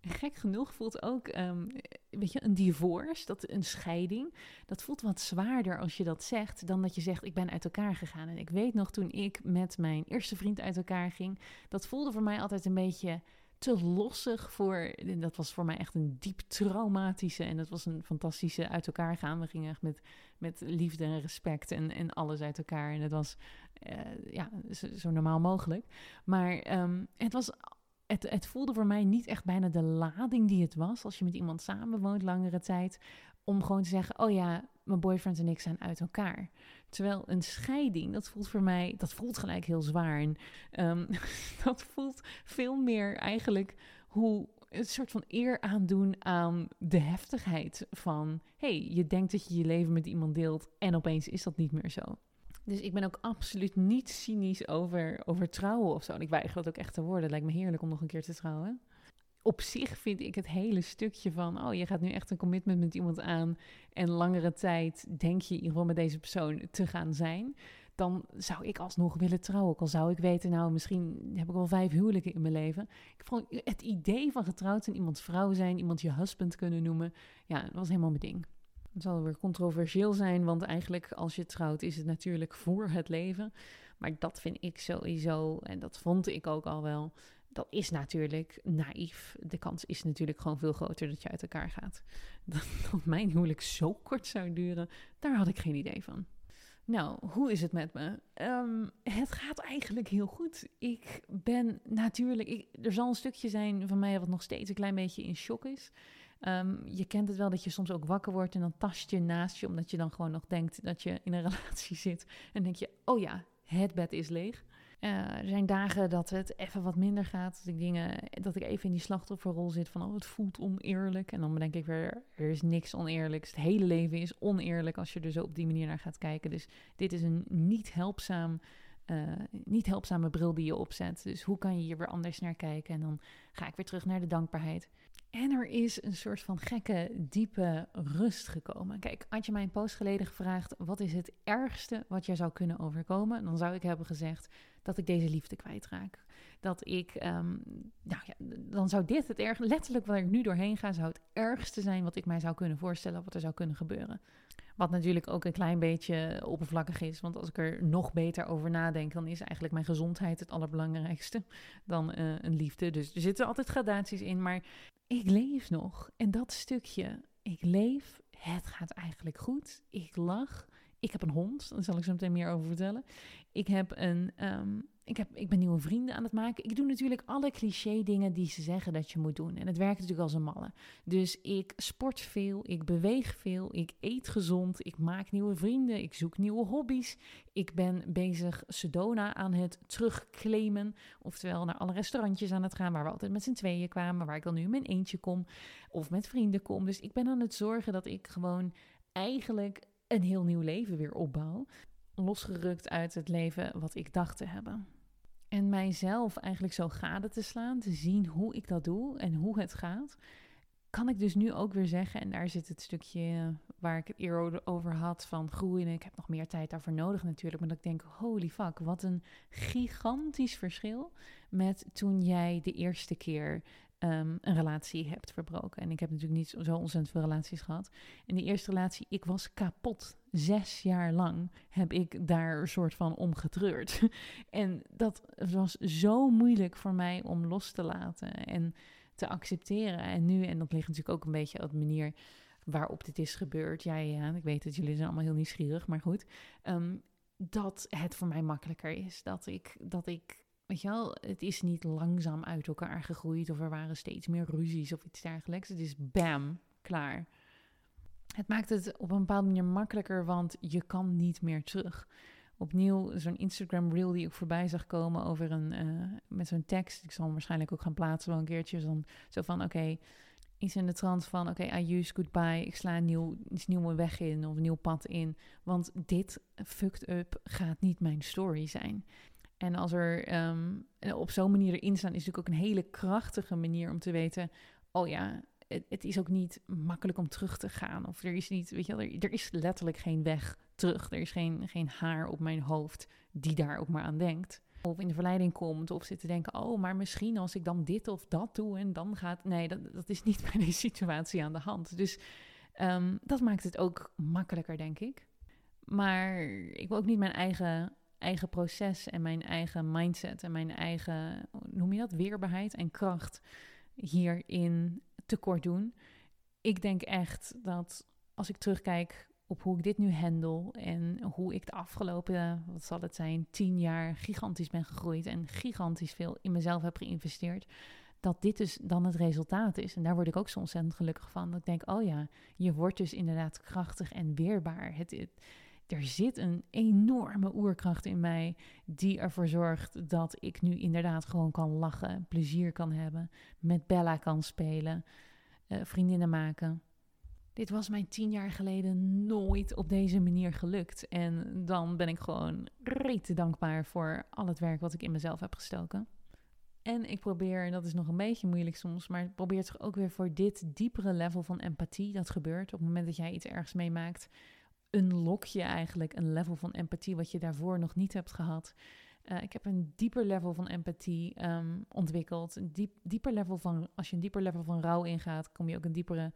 Speaker 1: En gek genoeg voelt ook, um, weet je, een divorce, dat, een scheiding, dat voelt wat zwaarder als je dat zegt dan dat je zegt, ik ben uit elkaar gegaan. En ik weet nog toen ik met mijn eerste vriend uit elkaar ging, dat voelde voor mij altijd een beetje te lossig voor, dat was voor mij echt een diep traumatische en dat was een fantastische uit elkaar gaan. We gingen echt met, met liefde en respect en, en alles uit elkaar en het was uh, ja, zo, normaal mogelijk. Maar um, het was het, het voelde voor mij niet echt bijna de lading die het was als je met iemand samenwoont langere tijd. Om gewoon te zeggen: Oh ja, mijn boyfriend en ik zijn uit elkaar. Terwijl een scheiding, dat voelt voor mij, dat voelt gelijk heel zwaar. En um, dat voelt veel meer eigenlijk hoe een soort van eer aandoen aan de heftigheid van: hey, je denkt dat je je leven met iemand deelt en opeens is dat niet meer zo. Dus ik ben ook absoluut niet cynisch over, over trouwen of zo. En ik weiger dat ook echt te worden. Het lijkt me heerlijk om nog een keer te trouwen. Op zich vind ik het hele stukje van, oh, je gaat nu echt een commitment met iemand aan en langere tijd denk je in ieder geval met deze persoon te gaan zijn, dan zou ik alsnog willen trouwen. Ook al zou ik weten, nou, misschien heb ik wel vijf huwelijken in mijn leven. Ik vond het idee van getrouwd zijn, iemands vrouw zijn, iemand je husband kunnen noemen, ja, dat was helemaal mijn ding. Het zal weer controversieel zijn, want eigenlijk als je trouwt is het natuurlijk voor het leven. Maar dat vind ik sowieso, en dat vond ik ook al wel, dat is natuurlijk naïef. De kans is natuurlijk gewoon veel groter dat je uit elkaar gaat. Dat, mijn huwelijk zo kort zou duren, daar had ik geen idee van. Nou, hoe is het met me? Um, het gaat eigenlijk heel goed. Ik ben natuurlijk. Ik, er zal een stukje zijn van mij wat nog steeds een klein beetje in shock is. Um, je kent het wel dat je soms ook wakker wordt en dan tast je naast je, omdat je dan gewoon nog denkt dat je in een relatie zit. En denk je, oh ja, het bed is leeg. Uh, er zijn dagen dat het even wat minder gaat. Dat ik, dingen, dat ik even in die slachtofferrol zit van, oh, het voelt oneerlijk. En dan denk ik weer, er is niks oneerlijks. Het hele leven is oneerlijk als je er zo op die manier naar gaat kijken. Dus dit is een niet helpzaam... Uh, niet helpzame bril die je opzet. Dus hoe kan je hier weer anders naar kijken? En dan ga ik weer terug naar de dankbaarheid. En er is een soort van gekke, diepe rust gekomen. Kijk, had je mij een post geleden gevraagd: wat is het ergste wat jij zou kunnen overkomen? Dan zou ik hebben gezegd dat ik deze liefde kwijtraak. Dat ik, ehm, nou ja, dan zou dit het erg, letterlijk waar ik nu doorheen ga, zou het ergste zijn wat ik mij zou kunnen voorstellen, wat er zou kunnen gebeuren. Wat natuurlijk ook een klein beetje oppervlakkig is. Want als ik er nog beter over nadenk, dan is eigenlijk mijn gezondheid het allerbelangrijkste dan uh, een liefde. Dus er zitten altijd gradaties in. Maar ik leef nog. En dat stukje, ik leef, het gaat eigenlijk goed. Ik lach. Ik heb een hond, daar zal ik zo meteen meer over vertellen. Ik heb een, um, ik, heb, ik ben nieuwe vrienden aan het maken. Ik doe natuurlijk alle cliché dingen die ze zeggen dat je moet doen. En het werkt natuurlijk als een malle. Dus ik sport veel, ik beweeg veel, ik eet gezond, ik maak nieuwe vrienden, ik zoek nieuwe hobby's. Ik ben bezig Sedona aan het terugclaimen. Oftewel naar alle restaurantjes aan het gaan waar we altijd met z'n tweeën kwamen. Waar ik dan nu in mijn eentje kom of met vrienden kom. Dus ik ben aan het zorgen dat ik gewoon eigenlijk een heel nieuw leven weer opbouw. Losgerukt uit het leven wat ik dacht te hebben. En mijzelf eigenlijk zo gade te slaan, te zien hoe ik dat doe en hoe het gaat, kan ik dus nu ook weer zeggen, en daar zit het stukje waar ik het eerder over had van groeien. Ik heb nog meer tijd daarvoor nodig natuurlijk, maar dat ik denk, holy fuck, wat een gigantisch verschil met toen jij de eerste keer um, een relatie hebt verbroken. En ik heb natuurlijk niet zo ontzettend veel relaties gehad. In die eerste relatie, ik was kapot. Zes jaar lang heb ik daar een soort van om getreurd. en dat was zo moeilijk voor mij om los te laten en te accepteren. En nu, en dat ligt natuurlijk ook een beetje op de manier waarop dit is gebeurd. Ja, ja, ik weet dat jullie zijn allemaal heel nieuwsgierig, maar goed. Um, dat het voor mij makkelijker is. Dat ik, dat ik Weet je wel, het is niet langzaam uit elkaar gegroeid of er waren steeds meer ruzies of iets dergelijks. Het is bam, klaar. Het maakt het op een bepaalde manier makkelijker, want je kan niet meer terug. Opnieuw zo'n Instagram reel die ik voorbij zag komen over een, uh, met zo'n tekst. Ik zal hem waarschijnlijk ook gaan plaatsen wel een keertje. Zo, van, oké, iets in de trant van, oké, I use goodbye. Ik sla een nieuw, iets nieuwe weg in of een nieuw pad in. Want dit fucked up gaat niet mijn story zijn. En als er um, op zo'n manier erin staan, is natuurlijk ook een hele krachtige manier om te weten: oh ja, het, is ook niet makkelijk om terug te gaan. Of er is niet, weet je er, er, is letterlijk geen weg terug. Er is geen, geen haar op mijn hoofd die daar ook maar aan denkt. Of in de verleiding komt of zit te denken: oh, maar misschien als ik dan dit of dat doe en dan gaat. Nee, dat, dat is niet bij deze situatie aan de hand. Dus um, dat maakt het ook makkelijker, denk ik. Maar ik wil ook niet mijn eigen eigen proces en mijn eigen mindset en mijn eigen, noem je dat, weerbaarheid en kracht hierin tekort doen. Ik denk echt dat als ik terugkijk op hoe ik dit nu handel en hoe ik de afgelopen, wat zal het zijn, tien jaar gigantisch ben gegroeid en gigantisch veel in mezelf heb geïnvesteerd, dat dit dus dan het resultaat is. En daar word ik ook zo ontzettend gelukkig van. Dat ik denk, oh ja, je wordt dus inderdaad krachtig en weerbaar. Het, het er zit een enorme oerkracht in mij die ervoor zorgt dat ik nu inderdaad gewoon kan lachen, plezier kan hebben, met Bella kan spelen, uh, vriendinnen maken. Dit was mij tien jaar geleden nooit op deze manier gelukt. En dan ben ik gewoon rete dankbaar voor al het werk wat ik in mezelf heb gestoken. En ik probeer, dat is nog een beetje moeilijk soms, maar ik probeer toch ook weer voor dit diepere level van empathie dat gebeurt op het moment dat jij iets ergs meemaakt unlock je eigenlijk een level van empathie wat je daarvoor nog niet hebt gehad. Uh, ik heb een dieper level van empathie um, ontwikkeld. Een diep, dieper level van, als je een dieper level van rouw ingaat, kom je ook een diepere,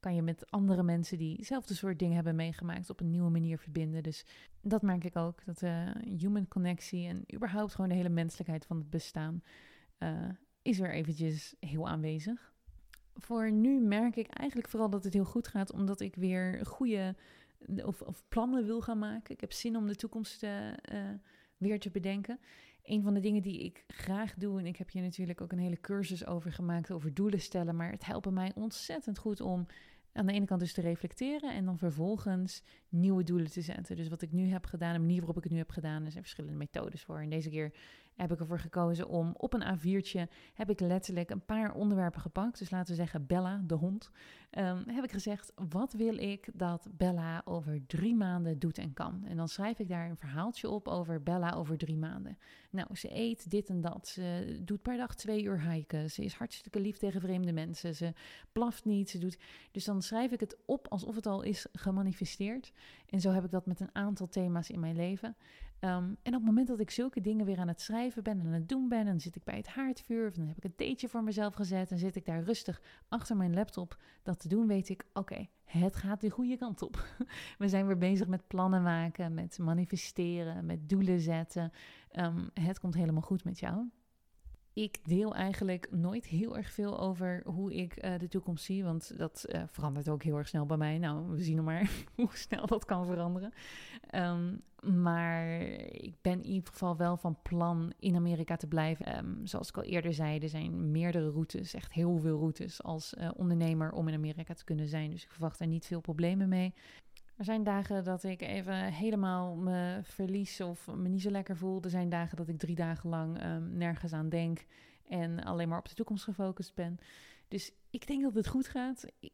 Speaker 1: kan je met andere mensen die hetzelfde soort dingen hebben meegemaakt op een nieuwe manier verbinden. Dus dat merk ik ook. Dat uh, human connectie en überhaupt gewoon de hele menselijkheid van het bestaan uh, is er eventjes heel aanwezig. Voor nu merk ik eigenlijk vooral dat het heel goed gaat, omdat ik weer goede of, plannen wil gaan maken. Ik heb zin om de toekomst uh, weer te bedenken. Een van de dingen die ik graag doe, en ik heb hier natuurlijk ook een hele cursus over gemaakt, over doelen stellen, maar het helpt mij ontzettend goed om aan de ene kant dus te reflecteren en dan vervolgens nieuwe doelen te zetten. Dus wat ik nu heb gedaan, de manier waarop ik het nu heb gedaan, er zijn verschillende methodes voor. En deze keer heb ik ervoor gekozen om op een A4'tje heb ik letterlijk een paar onderwerpen gepakt. Dus laten we zeggen Bella, de hond. Um, heb ik gezegd, wat wil ik dat Bella over drie maanden doet en kan? En dan schrijf ik daar een verhaaltje op over Bella over drie maanden. Nou, ze eet dit en dat. Ze doet per dag twee uur hiken. Ze is hartstikke lief tegen vreemde mensen. Ze blaft niet. Ze doet... Dus dan schrijf ik het op alsof het al is gemanifesteerd. En zo heb ik dat met een aantal thema's in mijn leven. Ehm, en op het moment dat ik zulke dingen weer aan het schrijven ben en aan het doen ben, dan zit ik bij het haardvuur, of dan heb ik een theetje voor mezelf gezet en zit ik daar rustig achter mijn laptop dat te doen, weet ik, oké, het gaat de goede kant op. We zijn weer bezig met plannen maken, met manifesteren, met doelen zetten. Ehm, het komt helemaal goed met jou ik deel eigenlijk nooit heel erg veel over hoe ik uh, de toekomst zie. Want dat uh, verandert ook heel erg snel bij mij. Nou, we zien nog maar hoe snel dat kan veranderen. Um, maar ik ben in ieder geval wel van plan in Amerika te blijven. Um, zoals ik al eerder zei, er zijn meerdere routes, echt heel veel routes als uh, ondernemer om in Amerika te kunnen zijn. Dus ik verwacht daar niet veel problemen mee. Er zijn dagen dat ik even helemaal me verlies of me niet zo lekker voel. Er zijn dagen dat ik drie dagen lang um, nergens aan denk en alleen maar op de toekomst gefocust ben. Dus ik denk dat het goed gaat. Ik,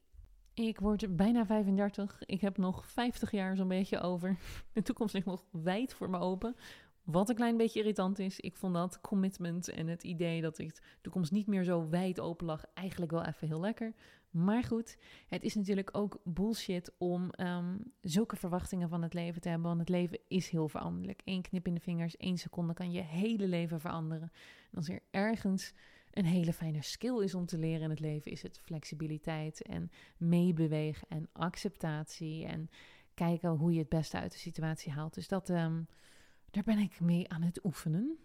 Speaker 1: ik word bijna 35. Ik heb nog 50 jaar zo'n beetje over. De toekomst ligt nog wijd voor me open. Wat een klein beetje irritant is. Ik vond dat commitment en het idee dat ik de toekomst niet meer zo wijd open lag eigenlijk wel even heel lekker. Maar goed, het is natuurlijk ook bullshit om um, zulke verwachtingen van het leven te hebben. Want het leven is heel veranderlijk. Eén knip in de vingers, één seconde kan je hele leven veranderen. En als er ergens een hele fijne skill is om te leren in het leven, is het flexibiliteit en meebewegen en acceptatie. En kijken hoe je het beste uit de situatie haalt. Dus dat, um, daar ben ik mee aan het oefenen.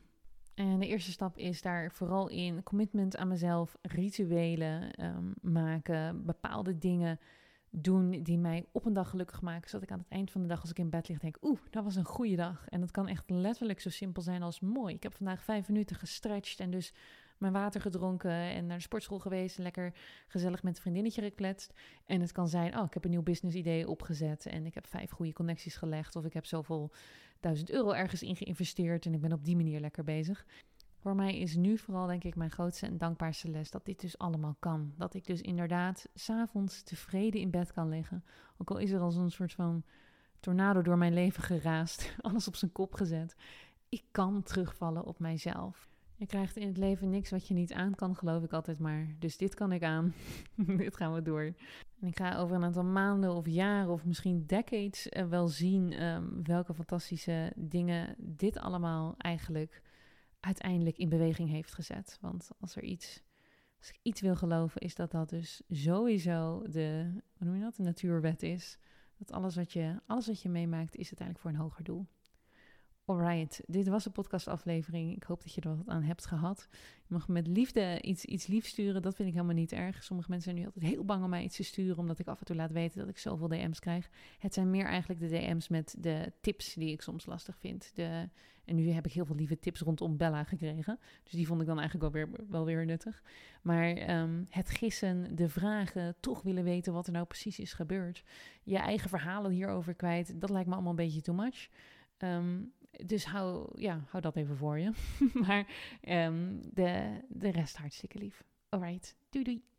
Speaker 1: En de eerste stap is daar vooral in commitment aan mezelf, rituelen um, maken, bepaalde dingen doen die mij op een dag gelukkig maken. Zodat ik aan het eind van de dag, als ik in bed lig, denk: Oeh, dat was een goede dag. En dat kan echt letterlijk zo simpel zijn als mooi. Ik heb vandaag vijf minuten gestretched en dus mijn water gedronken en naar de sportschool geweest. En lekker gezellig met een vriendinnetje gekletst. En het kan zijn: Oh, ik heb een nieuw business idee opgezet en ik heb vijf goede connecties gelegd. Of ik heb zoveel 1000 euro ergens in geïnvesteerd en ik ben op die manier lekker bezig. Voor mij is nu vooral, denk ik, mijn grootste en dankbaarste les dat dit dus allemaal kan. Dat ik dus inderdaad s'avonds tevreden in bed kan liggen. Ook al is er al zo'n soort van tornado door mijn leven geraast, alles op zijn kop gezet. Ik kan terugvallen op mijzelf. Je krijgt in het leven niks wat je niet aan kan, geloof ik altijd maar. Dus dit kan ik aan. dit gaan we door. En ik ga over een aantal maanden of jaren of misschien decades uh, wel zien um, welke fantastische dingen dit allemaal eigenlijk uiteindelijk in beweging heeft gezet. Want als er iets, als ik iets wil geloven, is dat dat dus sowieso de, hoe noem je dat, de natuurwet is. Dat alles wat je, alles wat je meemaakt is uiteindelijk voor een hoger doel. Alright, dit was de podcastaflevering. Ik hoop dat je er wat aan hebt gehad. Je mag met liefde iets, iets lief sturen, dat vind ik helemaal niet erg. Sommige mensen zijn nu altijd heel bang om mij iets te sturen, omdat ik af en toe laat weten dat ik zoveel DM's krijg. Het zijn meer eigenlijk de DM's met de tips die ik soms lastig vind. De, en nu heb ik heel veel lieve tips rondom Bella gekregen. Dus die vond ik dan eigenlijk wel weer, wel weer nuttig. Maar um, het gissen, de vragen, toch willen weten wat er nou precies is gebeurd. Je eigen verhalen hierover kwijt, dat lijkt me allemaal een beetje too much. Um, dus hou, ja, hou dat even voor je. maar um, de, de rest hartstikke lief. Alright, doei doei.